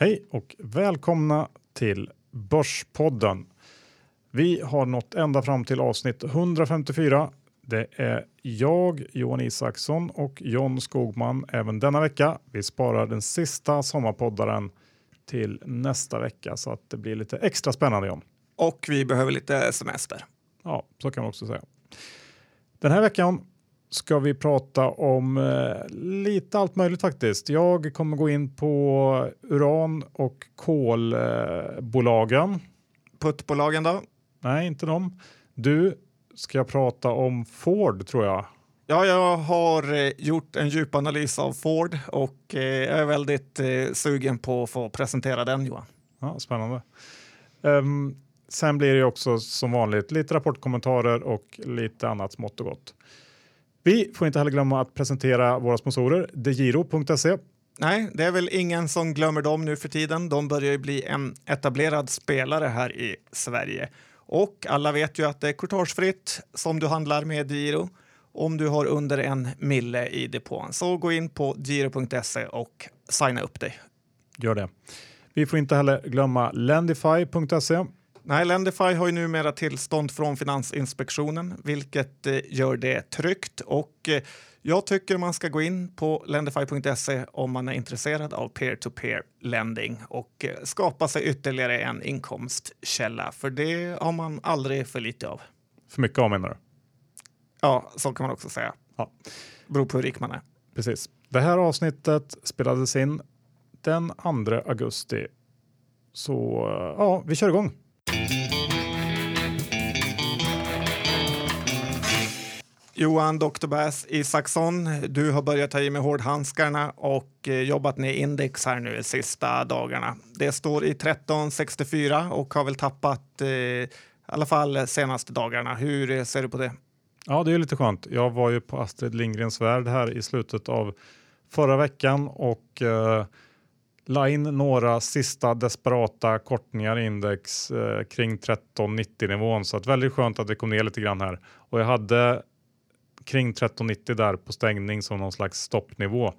Hej och välkomna till Börspodden. Vi har nått ända fram till avsnitt 154. Det är jag, Johan Isaksson och John Skogman även denna vecka. Vi sparar den sista sommarpoddaren till nästa vecka så att det blir lite extra spännande John. Och vi behöver lite semester. Ja, så kan man också säga. Den här veckan ska vi prata om eh, lite allt möjligt faktiskt. Jag kommer gå in på uran och kolbolagen. Eh, Puttbolagen då? Nej, inte dem. Du ska prata om Ford tror jag. Ja, jag har eh, gjort en djupanalys av Ford och eh, jag är väldigt eh, sugen på att få presentera den Johan. Ja, spännande. Um, sen blir det också som vanligt lite rapportkommentarer och lite annat smått och gott. Vi får inte heller glömma att presentera våra sponsorer, degiro.se. Nej, det är väl ingen som glömmer dem nu för tiden. De börjar ju bli en etablerad spelare här i Sverige. Och alla vet ju att det är courtagefritt som du handlar med Giro om du har under en mille i depån. Så gå in på giro.se och signa upp dig. Gör det. Vi får inte heller glömma Lendify.se Nej, Lendify har ju numera tillstånd från Finansinspektionen, vilket eh, gör det tryggt. Och eh, jag tycker man ska gå in på lendify.se om man är intresserad av peer-to-peer lending och eh, skapa sig ytterligare en inkomstkälla, för det har man aldrig för lite av. För mycket av menar du? Ja, så kan man också säga. Ja. Beror på hur rik man är. Precis. Det här avsnittet spelades in den 2 augusti. Så ja, vi kör igång. Johan Dr. Bass Isaksson, du har börjat ta i med hårdhandskarna och eh, jobbat ner index här nu de sista dagarna. Det står i 1364 och har väl tappat eh, i alla fall senaste dagarna. Hur eh, ser du på det? Ja, det är lite skönt. Jag var ju på Astrid Lindgrens värld här i slutet av förra veckan och eh, la in några sista desperata kortningar i index eh, kring 1390 nivån så att väldigt skönt att det kom ner lite grann här och jag hade kring 1390 där på stängning som någon slags stoppnivå, i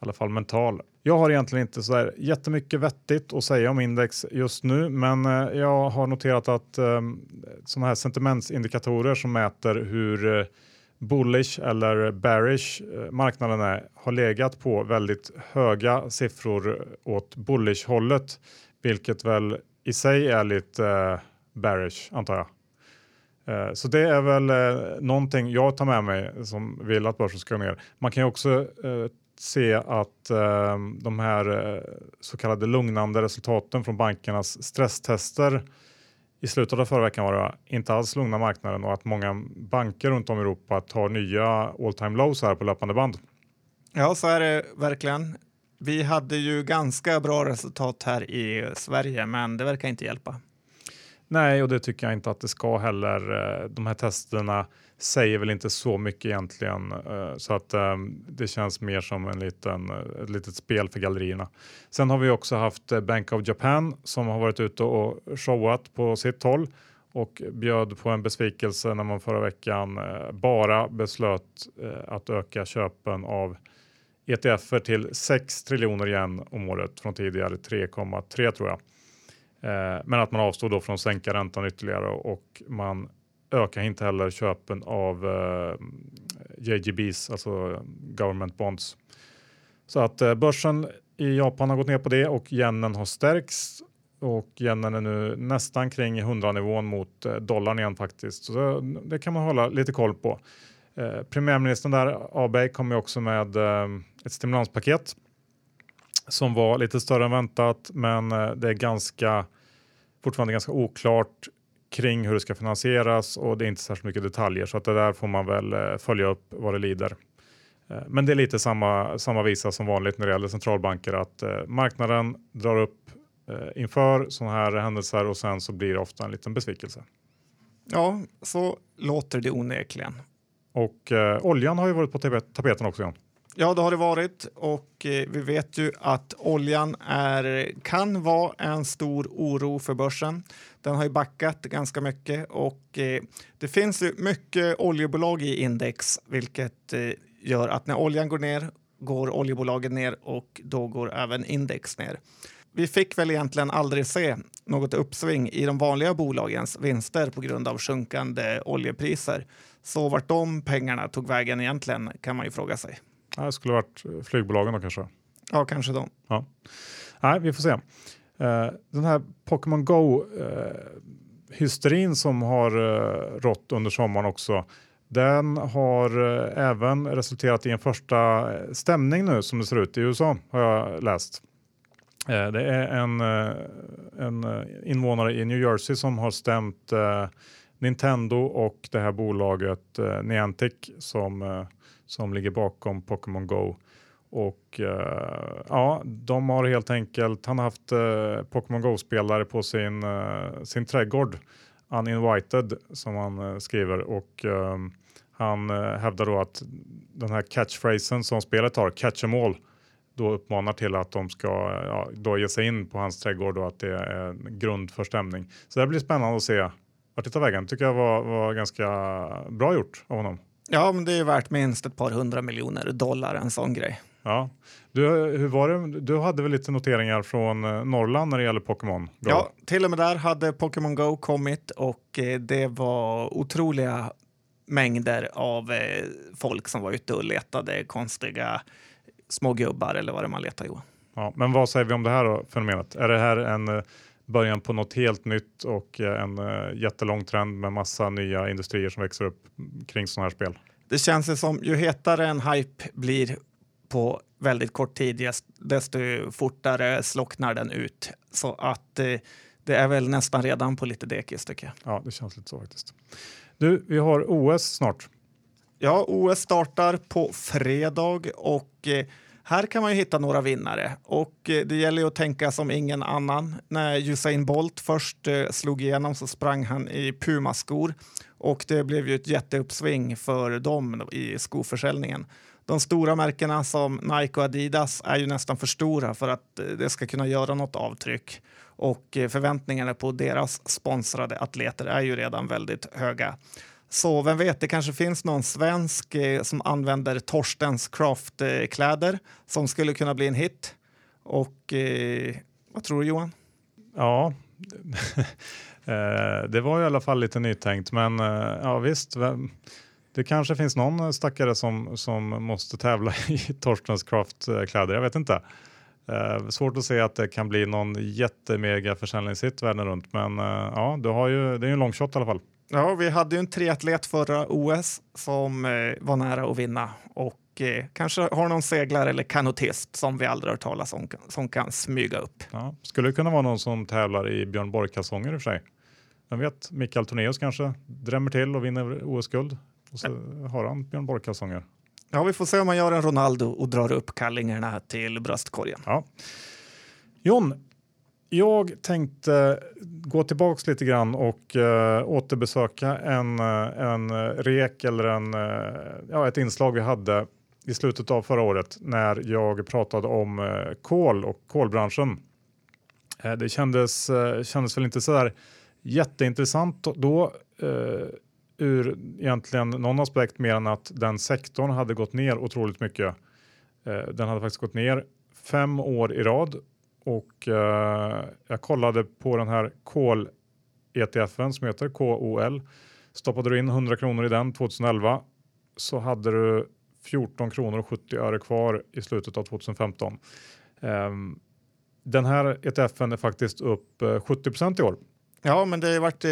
alla fall mental. Jag har egentligen inte så där jättemycket vettigt att säga om index just nu, men eh, jag har noterat att eh, sådana här sentimentsindikatorer som mäter hur eh, bullish eller bearish eh, marknaden är har legat på väldigt höga siffror åt bullish hållet, vilket väl i sig är lite eh, bearish antar jag. Eh, så det är väl eh, någonting jag tar med mig som vill att börsen ska gå ner. Man kan ju också eh, se att de här så kallade lugnande resultaten från bankernas stresstester i slutet av förra veckan var det inte alls lugna marknaden och att många banker runt om i Europa tar nya all time lows här på löpande band. Ja, så är det verkligen. Vi hade ju ganska bra resultat här i Sverige, men det verkar inte hjälpa. Nej, och det tycker jag inte att det ska heller. Eh, de här testerna säger väl inte så mycket egentligen eh, så att eh, det känns mer som en liten, ett litet spel för gallerierna. Sen har vi också haft Bank of Japan som har varit ute och showat på sitt håll och bjöd på en besvikelse när man förra veckan bara beslöt att öka köpen av ETF till 6 triljoner igen om året från tidigare 3,3 tror jag. Eh, men att man avstod då från att sänka räntan ytterligare och man ökar inte heller köpen av eh, JGBs, alltså government bonds. Så att eh, börsen i Japan har gått ner på det och yenen har stärkts och yenen är nu nästan kring 100 nivån mot dollarn igen faktiskt. Så det kan man hålla lite koll på. Eh, premiärministern där, Abe, kom ju också med eh, ett stimulanspaket som var lite större än väntat, men eh, det är ganska fortfarande ganska oklart kring hur det ska finansieras och det är inte särskilt mycket detaljer så att det där får man väl eh, följa upp vad det lider. Eh, men det är lite samma, samma visa som vanligt när det gäller centralbanker att marknaden drar upp inför sådana här händelser och sen så blir det ofta en liten besvikelse. Ja, så låter det onekligen. Och eh, oljan har ju varit på tapeten också. Jan. Ja, det har det varit och eh, vi vet ju att oljan är, kan vara en stor oro för börsen. Den har ju backat ganska mycket och eh, det finns ju mycket oljebolag i index, vilket eh, gör att när oljan går ner går oljebolagen ner och då går även index ner. vi fick väl egentligen aldrig se något uppsving i de vanliga bolagens vinster på grund av sjunkande oljepriser. Så vart de pengarna tog vägen egentligen kan man ju fråga sig. Det skulle varit flygbolagen då kanske. Ja, kanske de. Ja. Nej, vi får se. Uh, den här Pokémon Go uh, hysterin som har rått under sommaren också. Den har även resulterat i en första stämning nu som det ser ut i USA har jag läst. Det är en, en invånare i New Jersey som har stämt Nintendo och det här bolaget Niantic som, som ligger bakom Pokémon Go och uh, ja, de har helt enkelt, han har haft uh, Pokémon Go-spelare på sin, uh, sin trädgård, uninvited som han skriver och han hävdar då att den här catchphrasen som spelet har, catch em all, då uppmanar till att de ska ja, då ge sig in på hans trädgård och att det är en grund för stämning. Så det blir spännande att se vart det tar vägen. Tycker jag var, var ganska bra gjort av honom. Ja, men det är värt minst ett par hundra miljoner dollar en sån grej. Ja. Du, hur var det? du hade väl lite noteringar från eh, Norrland när det gäller Pokémon? Ja, till och med där hade Pokémon Go kommit och eh, det var otroliga mängder av eh, folk som var ute och letade konstiga små gubbar eller vad det man letar Johan. Ja, men vad säger vi om det här då, fenomenet? Är det här en början på något helt nytt och en jättelång trend med massa nya industrier som växer upp kring sådana här spel? Det känns som ju hetare en hype blir på väldigt kort tid, desto fortare slocknar den ut. Så att eh, det är väl nästan redan på lite dekis tycker jag. Ja, det känns lite så faktiskt. Du, vi har OS snart. Ja, OS startar på fredag och eh, här kan man ju hitta några vinnare och eh, det gäller ju att tänka som ingen annan. När Usain Bolt först eh, slog igenom så sprang han i Puma-skor och det blev ju ett jätteuppsving för dem i skoförsäljningen de stora märkena som Nike och Adidas är ju nästan för stora för att eh, det ska kunna göra något avtryck. Och förväntningarna på deras sponsrade atleter är ju redan väldigt höga. Så vem vet, det kanske finns någon svensk eh, som använder Torstens Craft-kläder som skulle kunna bli en hit. Och eh, vad tror du Johan? Ja, eh, det var i alla fall lite nytänkt, men eh, ja visst. Vem det kanske finns någon stackare som, som måste tävla i Torstens Craft-kläder, jag vet inte. Eh, svårt att se att det kan bli någon jättemega försäljningshit världen runt, men eh, ja, du har ju, det är ju en long shot i alla fall. Ja, vi hade ju en triatlet förra OS som eh, var nära att vinna och eh, kanske har någon seglare eller kanotist som vi aldrig hört talas om som kan smyga upp. Ja, skulle det kunna vara någon som tävlar i Björn Borg-kalsonger i och för sig? Vem vet, Mikael Tornéus kanske drämmer till och vinner OS-guld. Och så har han Björn Borg-kalsonger. Ja, vi får se om man gör en Ronaldo och drar upp kallingarna till bröstkorgen. Ja. John, jag tänkte gå tillbaks lite grann och uh, återbesöka en, eh, en rek eller en, uh, ja, ett inslag vi hade i slutet av förra året när jag pratade om uh, kol och kolbranschen. det kändes, kändes väl inte så där jätteintressant då ur egentligen någon aspekt mer än att den sektorn hade gått ner otroligt mycket. Den hade faktiskt gått ner fem år i rad och eh, jag kollade på den här kol ETFen som heter KOL. Stoppade du in 100 kronor i den 2011 så hade du 14 kronor och 70 öre kvar i slutet av 2015. Um, den här ETFen är faktiskt upp 70 eh, i år Ja, men det har varit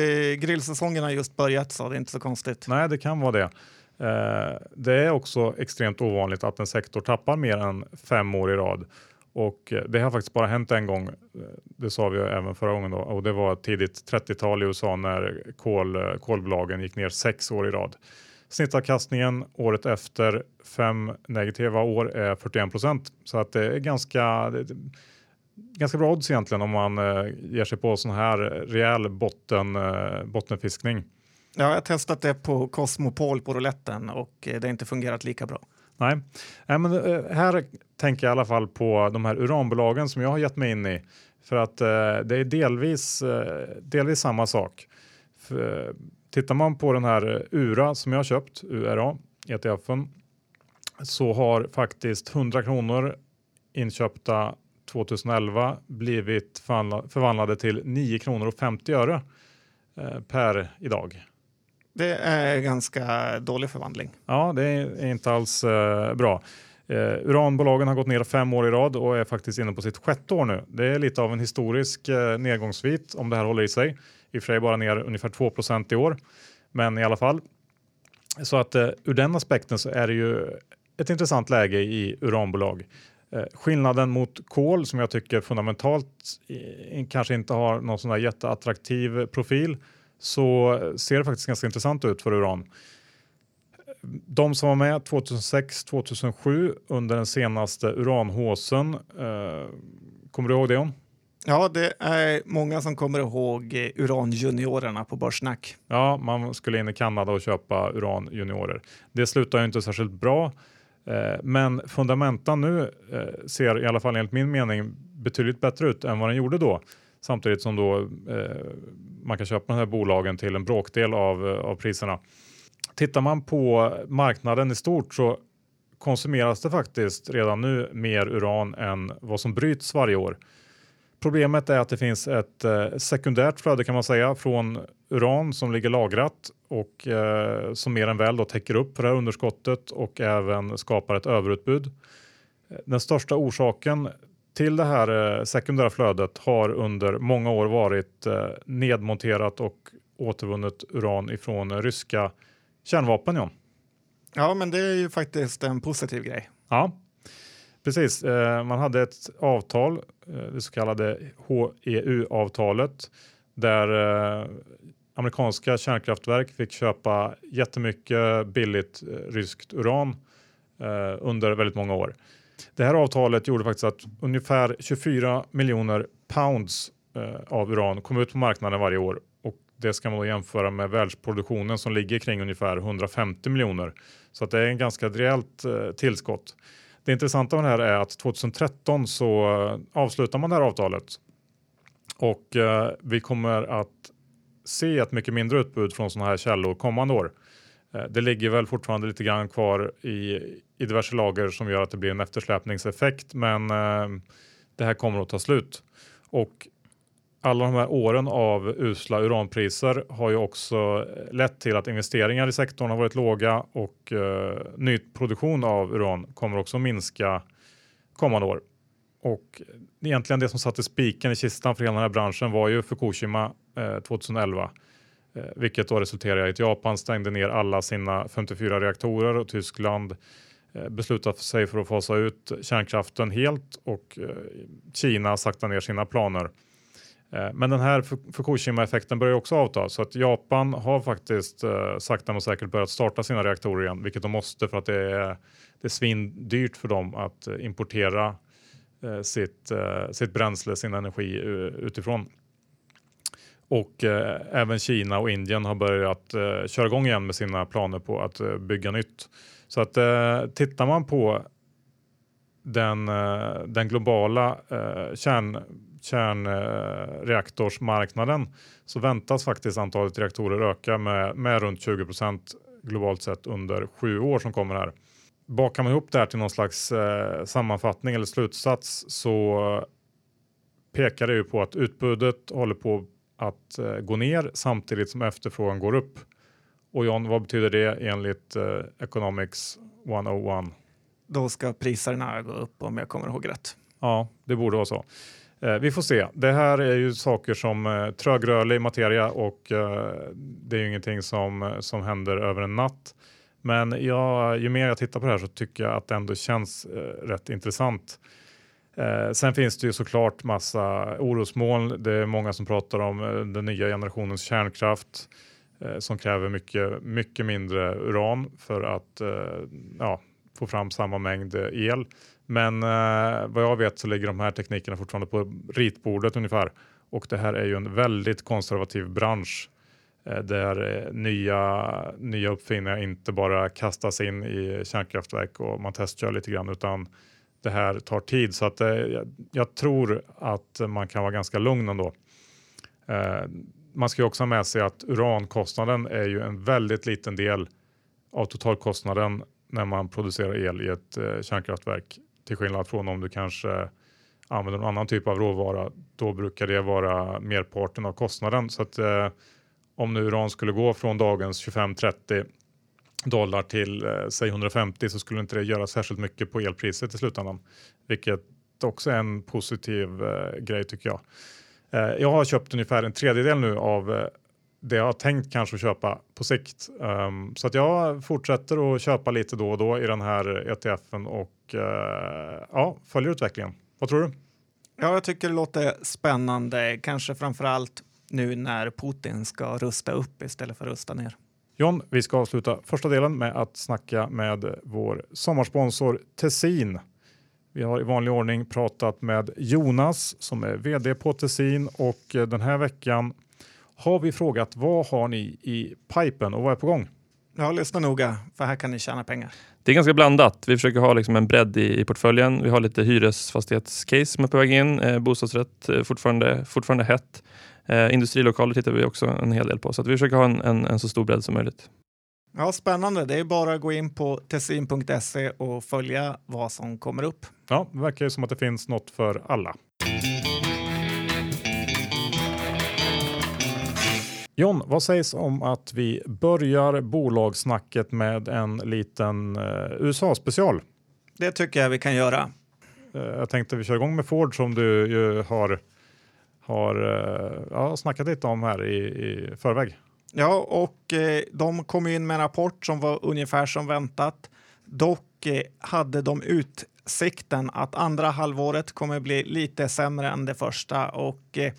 grillsäsongen just börjat så det är inte så konstigt. Nej, det kan vara det. Eh, det är också extremt ovanligt att en sektor tappar mer än fem år i rad. Och eh, det har faktiskt bara hänt en gång. Eh, det sa vi även förra gången då, och det var tidigt 30-tal i USA när kol, eh, kolbolagen gick ner sex år i rad. Snittavkastningen året efter fem negativa år är 41 procent så att det är ganska det, ganska bra odds egentligen om man eh, ger sig på sån här rejäl botten, eh, bottenfiskning. Ja, jag har testat det på Cosmopol på rouletten och det har inte fungerat lika bra. Nej, Nej men eh, här tänker jag i alla fall på de här uranbolagen som jag har gett mig in i. För att eh, det är delvis, eh, delvis samma sak. För, eh, tittar man på den här URA som jag har köpt, URA, ETFen, så har faktiskt 100 kronor inköpta 2011 blivit förvandlade till 9 kronor och 50 öre eh, per idag. Det är ganska dålig förvandling. Ja, det är inte alls eh, bra. Eh, uranbolagen har gått ner fem år i rad och är faktiskt inne på sitt sjätte år nu. Det är lite av en historisk eh, nedgångssvit om det här håller i sig. I och för sig bara ner ungefär 2 i år, men i alla fall. Så att eh, ur den aspekten så är det ju ett intressant läge i uranbolag. Eh, skillnaden mot kol som jag tycker fundamentalt eh, kanske inte har någon sån där jätteattraktiv profil så ser det faktiskt ganska intressant ut för uran. De som var med 2006-2007 under den senaste uranhåsen, eh, kommer du ihåg det? Om? Ja, det är många som kommer ihåg uranjuniorerna på Börssnack. Ja, man skulle in i Kanada och köpa uranjuniorer. Det slutar ju inte särskilt bra, eh, men fundamenta nu eh, ser i alla fall enligt min mening betydligt bättre ut än vad den gjorde då. Samtidigt som då eh, man kan köpa de här bolagen till en bråkdel av, eh, av priserna. Tittar man på marknaden i stort så konsumeras det faktiskt redan nu mer uran än vad som bryts varje år. Problemet är att det finns ett eh, sekundärt flöde kan man säga från uran som ligger lagrat och eh, som mer än väl då täcker upp för det här underskottet och även skapar ett överutbud. Den största orsaken till det här eh, sekundära flödet har under många år varit eh, nedmonterat och återvunnet uran ifrån ryska kärnvapen. Ja. ja, men det är ju faktiskt en positiv grej. Ja, precis. Eh, man hade ett avtal, det så kallade HEU-avtalet, där amerikanska kärnkraftverk fick köpa jättemycket billigt ryskt uran under väldigt många år. Det här avtalet gjorde faktiskt att ungefär 24 miljoner pounds eh, av uran kom ut på marknaden varje år och det ska man då jämföra med världsproduktionen som ligger kring ungefär 150 miljoner. Så att det är en ganska rejält eh, tillskott. Det intressanta med det här är att 2013 så eh, avslutar man det här avtalet och eh, vi kommer att se ett mycket mindre utbud från sådana här källor kommande år. Eh, det ligger väl fortfarande lite grann kvar i, i diverse lager som gör att det blir en eftersläpningseffekt, men eh, det här kommer att ta slut. Och alla de här åren av usla uranpriser har ju också eh, lett till att investeringar i sektorn har varit låga och eh, nyproduktion av uran kommer också minska kommande år. Och egentligen det som satte spiken i kistan för hela den här branschen var ju Fukushima eh, 2011 Eh, vilket då resulterade i att Japan stängde ner alla sina 54 reaktorer och Tyskland eh, beslutat beslutade sig för att fasa ut kärnkraften helt och eh, Kina sakta ner sina planer. Men den här Fukushima-effekten börjar också avta så att Japan har faktiskt sakta men säkert börjat starta sina reaktorer igen, vilket de måste för att det är, det är svindyrt för dem att importera sitt, sitt bränsle, sin energi utifrån. Och eh, även Kina och Indien har börjat eh, köra igång igen med sina planer på att eh, bygga nytt. Så att eh, tittar man på den, eh, den globala eh, kärn, kärnreaktorsmarknaden så väntas faktiskt antalet reaktorer öka med, med runt 20% globalt sett under sju år som kommer här. Bakar man ihop det här till någon slags eh, sammanfattning eller slutsats så pekar det ju på att utbudet håller på att eh, gå ner samtidigt som efterfrågan går upp. Och John, vad betyder det enligt eh, Economics 101? Då ska priserna gå upp om jag kommer ihåg rätt. Ja, det borde vara så. Eh, vi får se. Det här är ju saker som eh, trögrörlig materia och eh, det är ju ingenting som, som händer över en natt. Men jag, ju mer jag tittar på det här så tycker jag att det ändå känns eh, rätt intressant. Eh, sen finns det ju såklart massa orosmoln. Det är många som pratar om eh, den nya generationens kärnkraft eh, som kräver mycket, mycket mindre uran för att eh, ja, få fram samma mängd eh, el. Men eh, vad jag vet så ligger de här teknikerna fortfarande på ritbordet ungefär. Och det här är ju en väldigt konservativ bransch eh, där eh, nya, nya uppfinningar inte bara kastas in i kärnkraftverk och man testkör lite grann utan det här tar tid så att eh, jag tror att man kan vara ganska lugn ändå. Eh, man ska ju också ha med sig att urankostnaden är ju en väldigt liten del av totalkostnaden när man producerar el i ett eh, kärnkraftverk till skillnad från om du kanske använder någon annan typ av råvara, då brukar det vara merparten av kostnaden. Så att eh, om nu uran skulle gå från dagens 25-30 dollar till eh, säg 150 så skulle inte det göra särskilt mycket på elpriset i slutändan, vilket också är en positiv eh, grej tycker jag. Eh, jag har köpt ungefär en tredjedel nu av eh, det jag har tänkt kanske köpa på sikt. Um, så att jag fortsätter att köpa lite då och då i den här ETFen och uh, ja, följer utvecklingen. Vad tror du? Ja, jag tycker det låter spännande, kanske framför allt nu när Putin ska rusta upp istället för rusta ner. John, vi ska avsluta första delen med att snacka med vår sommarsponsor Tessin. Vi har i vanlig ordning pratat med Jonas som är vd på Tessin och den här veckan har vi frågat vad har ni i pipen och vad är på gång? Ja, lyssna noga, för här kan ni tjäna pengar. Det är ganska blandat. Vi försöker ha liksom en bredd i, i portföljen. Vi har lite hyresfastighetscase som är på väg in. Eh, bostadsrätt eh, fortfarande, fortfarande hett. Eh, industrilokaler tittar vi också en hel del på. Så vi försöker ha en, en, en, så stor bredd som möjligt. Ja, Spännande. Det är bara att gå in på tessin.se och följa vad som kommer upp. Ja, det verkar ju som att det finns något för alla. John, vad sägs om att vi börjar bolagssnacket med en liten eh, USA-special? Det tycker jag vi kan göra. Eh, jag tänkte vi kör igång med Ford som du ju har, har eh, ja, snackat lite om här i, i förväg. Ja, och eh, de kom in med en rapport som var ungefär som väntat. Dock eh, hade de utsikten att andra halvåret kommer bli lite sämre än det första och eh,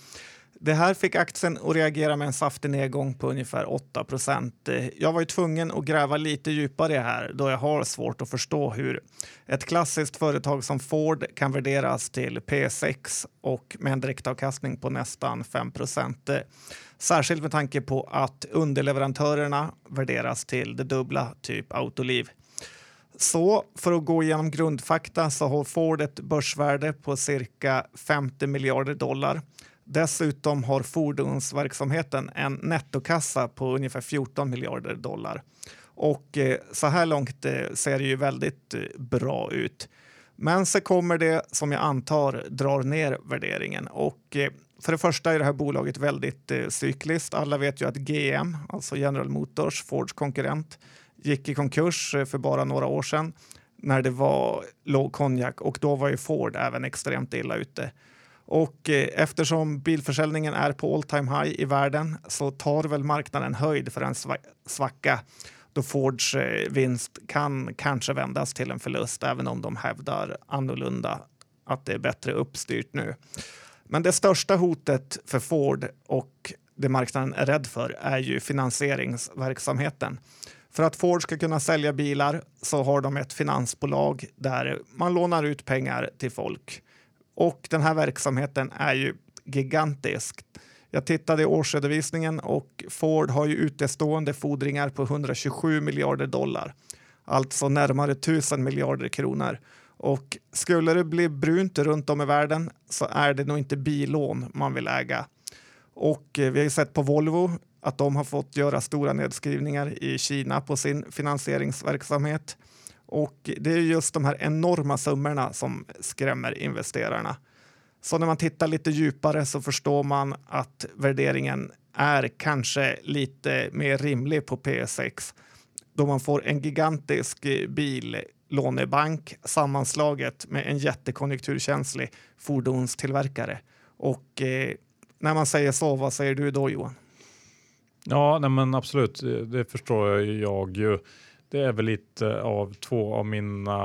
det här fick aktien att reagera med en saftig nedgång på ungefär 8% Jag var ju tvungen att gräva lite djupare här då jag har svårt att förstå hur ett klassiskt företag som Ford kan värderas till P6 och med en direktavkastning på nästan 5% Särskilt med tanke på att underleverantörerna värderas till det dubbla, typ Autoliv. Så för att gå igenom grundfakta så har Ford ett börsvärde på cirka 50 miljarder dollar. Dessutom har fordonsverksamheten en nettokassa på ungefär 14 miljarder dollar. Och eh, så här långt eh, ser det ju väldigt eh, bra ut. Men så kommer det som jag antar drar ner värderingen. Och för det första är det här bolaget väldigt cykliskt. Alla vet ju att GM, alltså General Motors, Fords konkurrent, gick i konkurs för bara några år sedan när det var låg konjak och då var ju Ford även extremt illa ute. Och eh, eftersom bilförsäljningen är på all time high i världen så tar väl marknaden höjd för en svacka då Fords eh, vinst kan kanske vändas till en förlust även om de hävdar annorlunda att det är bättre uppstyrt nu. Men det största hotet för Ford och det marknaden är rädd för är ju finansieringsverksamheten. För att Ford ska kunna sälja bilar så har de ett finansbolag där man lånar ut pengar till folk. Och den här verksamheten är ju gigantisk. Jag tittade i årsredovisningen och Ford har ju utestående fordringar på 127 miljarder dollar, alltså närmare 1000 miljarder kronor. Och skulle det bli brunt runt om i världen så är det nog inte bilån man vill äga. Och eh, vi har ju sett på Volvo att de har fått göra stora nedskrivningar i Kina på sin finansieringsverksamhet. Och det är just de här enorma summorna som skrämmer investerarna. Så när man tittar lite djupare så förstår man att värderingen är kanske lite mer rimlig på P6 då man får en gigantisk eh, billånebank sammanslaget med en jättekonjunkturkänslig fordonstillverkare. Och eh, när man säger så, vad säger du då Johan? Ja, nej men absolut, det förstår jag ju. Det är väl lite av två av mina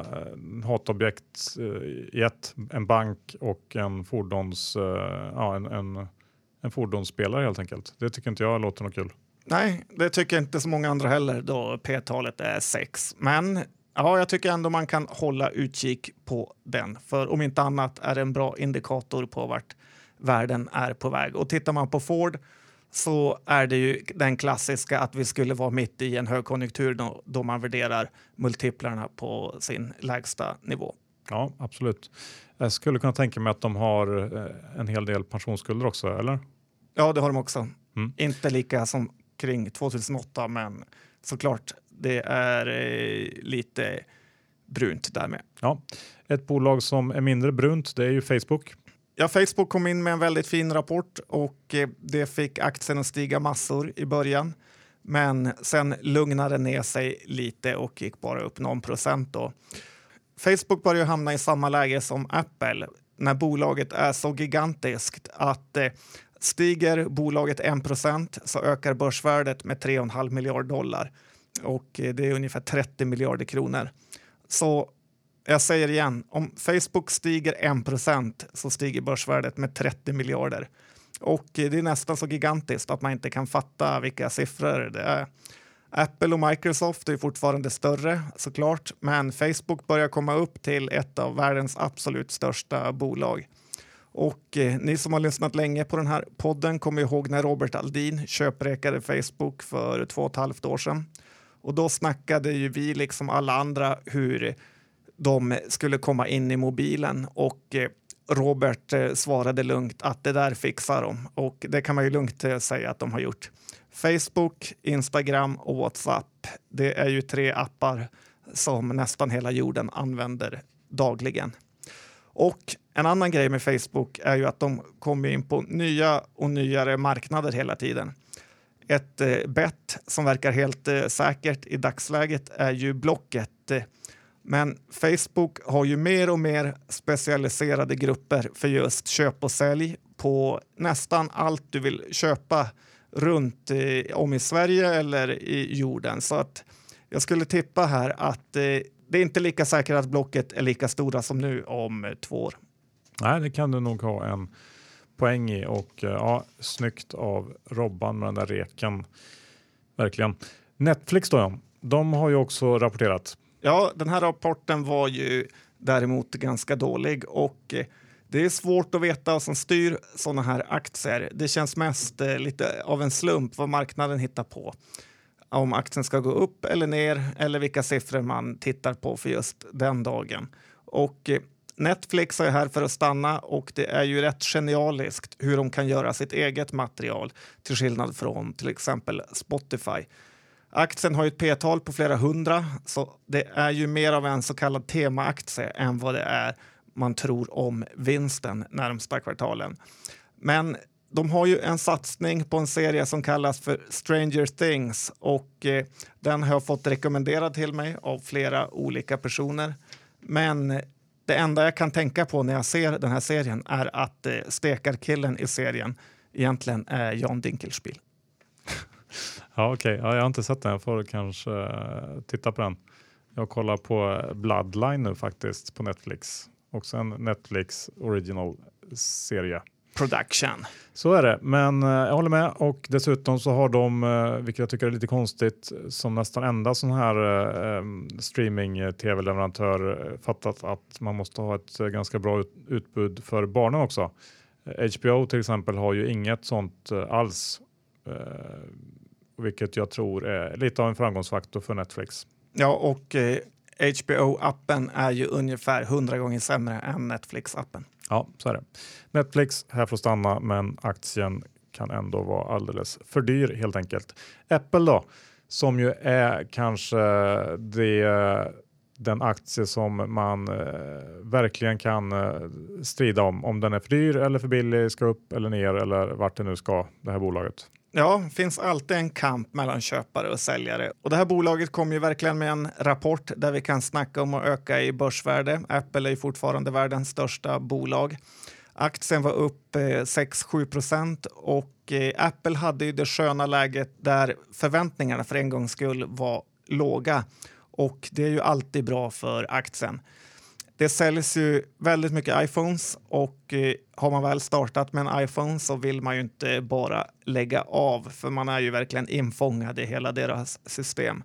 eh, hatobjekt eh, i ett. En bank och en fordons, eh, ja, en, en, en fordonsspelare helt enkelt. Det tycker inte jag låter något kul. Nej, det tycker inte så många andra heller då P-talet är 6. Men ja, jag tycker ändå man kan hålla utkik på den. För om inte annat är det en bra indikator på vart världen är på väg. Och tittar man på Ford så är det ju den klassiska att vi skulle vara mitt i en högkonjunktur då, då man värderar multiplarna på sin lägsta nivå. Ja, absolut. Jag skulle kunna tänka mig att de har eh, en hel del pensionsskulder också, eller? Ja, det har de också. Mm. Inte lika som kring 2008, men såklart, det är eh, lite brunt därmed. Ja. Ett bolag som är mindre brunt det är ju Facebook. Ja, Facebook kom in med en väldigt fin rapport och eh, det fick aktien att stiga massor i början. Men sen lugnade ner sig lite och gick bara upp någon procent. Då. Facebook börjar hamna i samma läge som Apple när bolaget är så gigantiskt att eh, stiger bolaget 1% så ökar börsvärdet med 3,5 miljarder dollar och eh, det är ungefär 30 miljarder kronor. Så jag säger igen, om Facebook stiger 1 så stiger börsvärdet med 30 miljarder. Och det är nästan så gigantiskt att man inte kan fatta vilka siffror det är. Apple och Microsoft är fortfarande större såklart, men Facebook börjar komma upp till ett av världens absolut största bolag. Och eh, ni som har lyssnat länge på den här podden kommer ihåg när Robert Aldin köprekade Facebook för två och ett halvt år sedan. Och då snackade ju vi, liksom alla andra, hur de skulle komma in i mobilen och eh, Robert eh, svarade lugnt att det där fixar de och det kan man ju lugnt eh, säga att de har gjort. Facebook, Instagram och WhatsApp. Det är ju tre appar som nästan hela jorden använder dagligen. Och en annan grej med Facebook är ju att de kommer in på nya och nyare marknader hela tiden. Ett bett som verkar helt säkert i dagsläget är ju Blocket. Men Facebook har ju mer och mer specialiserade grupper för just köp och sälj på nästan allt du vill köpa runt eh, om i Sverige eller i jorden. Så att jag skulle tippa här att eh, det är inte lika säkert att Blocket är lika stora som nu om eh, två år. Nej, det kan du nog ha en poäng i och eh, ja, snyggt av Robban med den där reken. Verkligen. Netflix då, ja. de har ju också rapporterat. Ja, den här rapporten var ju däremot ganska dålig och eh, det är svårt att veta vad som styr sådana här aktier. Det känns mest eh, lite av en slump vad marknaden hittar på. Om aktien ska gå upp eller ner eller vilka siffror man tittar på för just den dagen. Och eh, Netflix är här för att stanna och det är ju rätt genialiskt hur de kan göra sitt eget material till skillnad från till exempel Spotify. Aktien har ett p-tal på flera hundra, så det är ju mer av en så kallad temaaktie än vad det är man tror om vinsten närmsta kvartalen. Men de har ju en satsning på en serie som kallas för Stranger Things och eh, den har jag fått rekommenderad till mig av flera olika personer. Men det enda jag kan tänka på när jag ser den här serien är att eh, stekarkillen i serien egentligen är Jan Dinkelspiel. Ja, okej. Okay. Ja, jag har inte sett den. Jag får kanske uh, titta på den. Jag kollar på Bloodline nu faktiskt på Netflix. Också en Netflix original serie. Production. Så är det, men uh, jag håller med och dessutom så har de, uh, vilket jag tycker är lite konstigt, som nästan enda sån här um, streaming tv-leverantör fattat att man måste ha ett ganska bra ut utbud för barnen också. HBO till exempel har ju inget sånt alls vilket jag tror är lite av en framgångsfaktor för Netflix. Ja, och eh, HBO-appen är ju ungefär hundra gånger sämre än Netflix-appen. Ja, så är det. Netflix här får stanna, men aktien kan ändå vara alldeles för dyr helt enkelt. Apple då, som ju är kanske det, den aktie som man eh, verkligen kan eh, strida om. Om den är för dyr eller för billig, ska upp eller ner eller vart det nu ska, det här bolaget. Ja, det finns alltid en kamp mellan köpare och säljare. Och det här bolaget kom ju verkligen med en rapport där vi kan snacka om att öka i börsvärde. Apple är ju fortfarande världens största bolag. Aktien var upp eh, 6-7 procent och eh, Apple hade ju det sköna läget där förväntningarna för en gångs skull var låga. Och det är ju alltid bra för aktien. Det säljs ju väldigt mycket iPhones och eh, har man väl startat med en iPhone så vill man ju inte bara lägga av för man är ju verkligen infångad i hela deras system.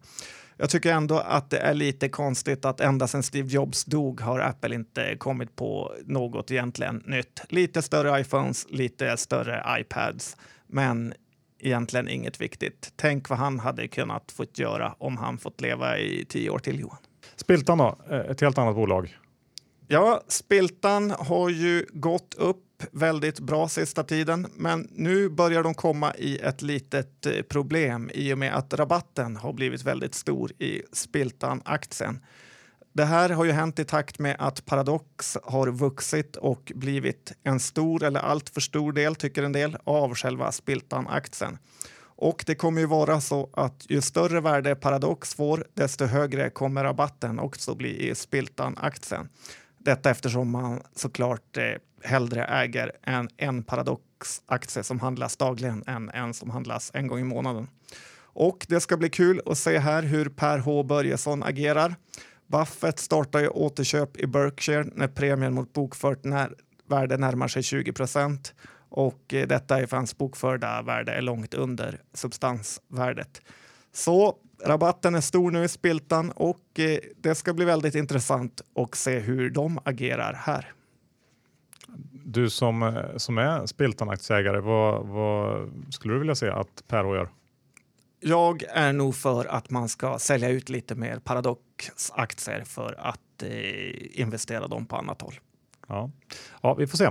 Jag tycker ändå att det är lite konstigt att ända sedan Steve Jobs dog har Apple inte kommit på något egentligen nytt. Lite större iPhones, lite större iPads, men egentligen inget viktigt. Tänk vad han hade kunnat fått göra om han fått leva i tio år till Johan. Spiltan då, eh, ett helt annat bolag. Ja, Spiltan har ju gått upp väldigt bra sista tiden, men nu börjar de komma i ett litet eh, problem i och med att rabatten har blivit väldigt stor i Spiltan-aktien. det här har ju hänt i takt med att Paradox har vuxit och blivit en stor eller alltför stor del, tycker en del, av själva Spiltan-aktien. Och det kommer ju vara så att ju större värde Paradox får, desto högre kommer rabatten också bli i Spiltan-aktien. Detta eftersom man såklart eh, hellre äger en, en Paradox-aktie som handlas dagligen än en som handlas en gång i månaden. Och det ska bli kul att se här hur Per H Börjesson agerar. Buffett startar ju återköp i Berkshire när premien mot bokfört när värde närmar sig 20 procent och eh, detta är för hans bokförda värde är långt under substansvärdet. Så rabatten är stor nu i Spiltan och eh, det ska bli väldigt intressant att se hur de agerar här. Du som, eh, som är Spiltan-aktieägare, vad, vad skulle du vilja se att Per H gör? Jag är nog för att man ska sälja ut lite mer Paradox-aktier för att eh, investera dem på annat håll. Ja. ja, vi får se.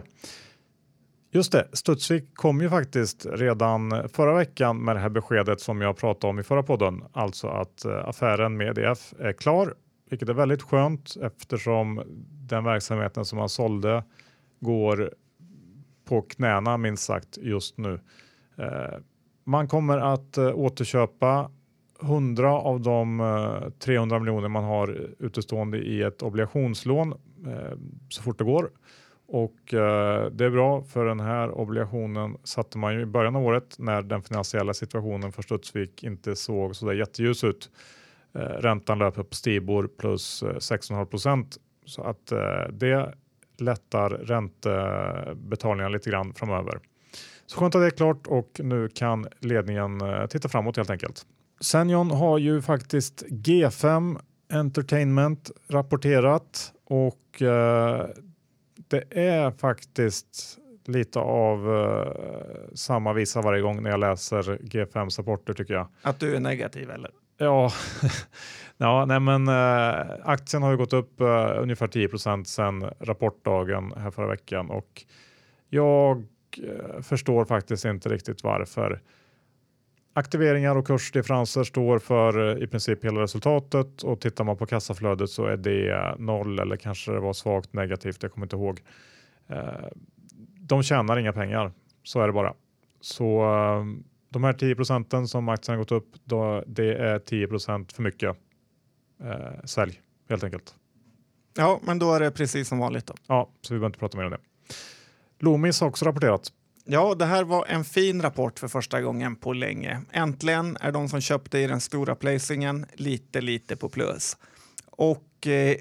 Just det, Studsvik kom ju faktiskt redan förra veckan med det här beskedet som jag pratade om i förra podden, alltså att eh, affären med EDF är klar, vilket är väldigt skönt eftersom den verksamheten som man sålde går på knäna minst sagt just nu. Eh, man kommer att eh, återköpa 100 av de 300 miljoner man har utestående i ett obligationslån så fort det går och eh, det är bra för den här obligationen satte man ju i början av året när den finansiella situationen för Studsvik inte såg så där jätteljus ut. Eh, räntan löper på Stibor plus eh, 6,5 procent så att eh, det lättar räntebetalningarna lite grann framöver. Så skönt att det är klart och nu kan ledningen eh, titta framåt helt enkelt. Senjon har ju faktiskt G5 Entertainment rapporterat och eh, det är faktiskt lite av uh, samma visa varje gång när jag läser G5s rapporter tycker jag. Att du är negativ eller? Ja, ja nej men uh, aktien har ju gått upp uh, ungefär 10% sedan rapportdagen här förra veckan och jag förstår faktiskt inte riktigt varför. Aktiveringar och kursdifferenser står för i princip hela resultatet och tittar man på kassaflödet så är det noll eller kanske det var svagt negativt. Jag kommer inte ihåg. Eh, de tjänar inga pengar. Så är det bara. Så eh, de här 10 procenten som aktien har gått upp, då, det är 10 procent för mycket. Eh, sälj helt enkelt. Ja, men då är det precis som vanligt. Då. Ja, så vi behöver inte prata mer om det. Loomis har också rapporterat. Ja, det här var en fin rapport för första gången på länge. Äntligen är de som köpte i den stora placingen lite, lite på plus. Och eh,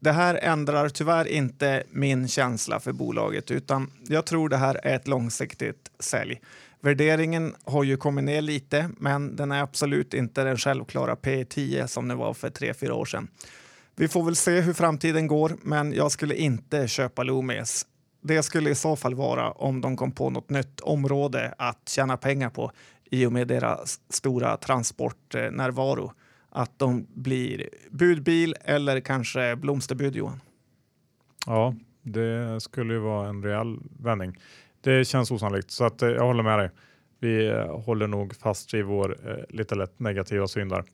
det här ändrar tyvärr inte min känsla för bolaget, utan jag tror det här är ett långsiktigt sälj. Värderingen har ju kommit ner lite, men den är absolut inte den självklara P 10 som den var för tre fyra år sedan. Vi får väl se hur framtiden går, men jag skulle inte köpa Loomis det skulle i så fall vara om de kom på något nytt område att tjäna pengar på i och med deras stora transportnärvaro. Att de blir budbil eller kanske blomsterbud, Johan. Ja, det skulle ju vara en rejäl vändning. Det känns osannolikt så att eh, jag håller med dig. Vi eh, håller nog fast i vår eh, lite lätt negativa syn där.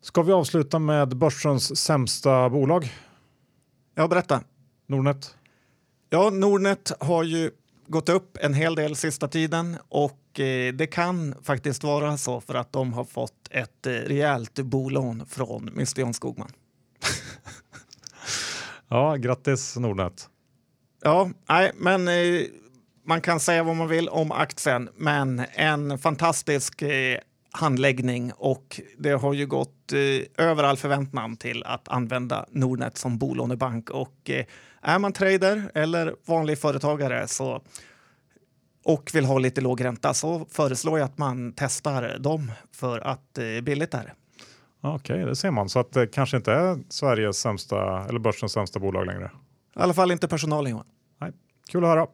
Ska vi avsluta med börsens sämsta bolag? Ja, berätta. Nordnet. Ja, Nordnet har ju gått upp en hel del sista tiden och eh, det kan faktiskt vara så för att de har fått ett eh, rejält bolån från Mr John Skogman. ja, grattis Nordnet. Ja, nej, men eh, man kan säga vad man vill om aktien, men en fantastisk eh, handläggning och det har ju gått eh, över all förväntan till att använda Nordnet som bolånebank och eh, är man trader eller vanlig företagare så, och vill ha lite låg ränta så föreslår jag att man testar dem för att det eh, är billigt är Okej, okay, det ser man. Så att det kanske inte är Sveriges sämsta eller börsens sämsta bolag längre. I alla fall inte personalen Johan. Nej, kul att höra.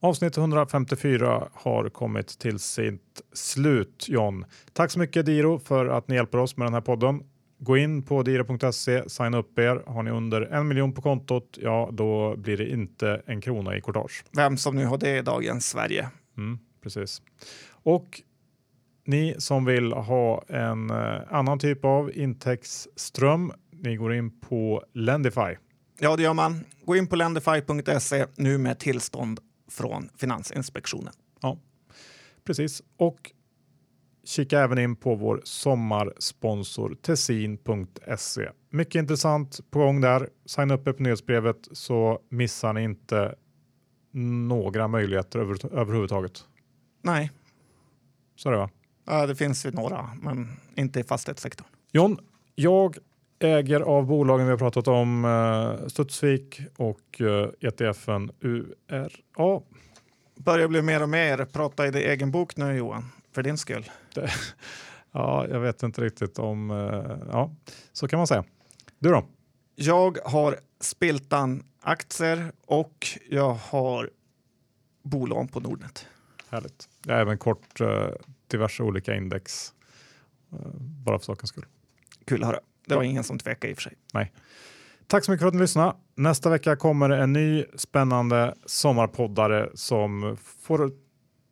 Avsnitt 154 har kommit till sitt slut John. Tack så mycket Diro för att ni hjälper oss med den här podden. Gå in på dira.se, signa upp er. Har ni under en miljon på kontot, ja då blir det inte en krona i courtage. Vem som nu har det i dagens Sverige. Mm, precis. Och Ni som vill ha en eh, annan typ av intäktsström, ni går in på Lendify. Ja, det gör man. Gå in på lendify.se nu med tillstånd från Finansinspektionen. Precis. Och kika även in på vår sommarsponsor tessin.se. Mycket intressant på gång där. Signa upp er på nyhetsbrevet så missar ni inte några möjligheter över, överhuvudtaget. Nej, Så är det va? ja, det finns ju några, men inte i fastighetssektorn. John, jag äger av bolagen vi har pratat om eh, Studsvik och eh, ETFen URA. Börjar bli mer och mer prata i din egen bok nu Johan, för din skull. Ja, jag vet inte riktigt om... Eh, ja, så kan man säga. Du då? Jag har Spiltan aktier och jag har bolån på Nordnet. Härligt. Jag har även kort eh, diverse olika index. Eh, bara för sakens skull. Kul att höra. Det var ingen som tvekade i och för sig. Tack så mycket för att ni lyssnade. Nästa vecka kommer en ny spännande sommarpoddare som får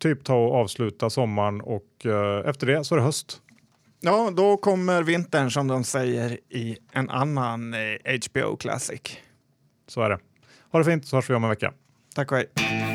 typ ta och avsluta sommaren och eh, efter det så är det höst. Ja, då kommer vintern som de säger i en annan eh, HBO Classic. Så är det. Ha det fint så hörs vi om en vecka. Tack och hej.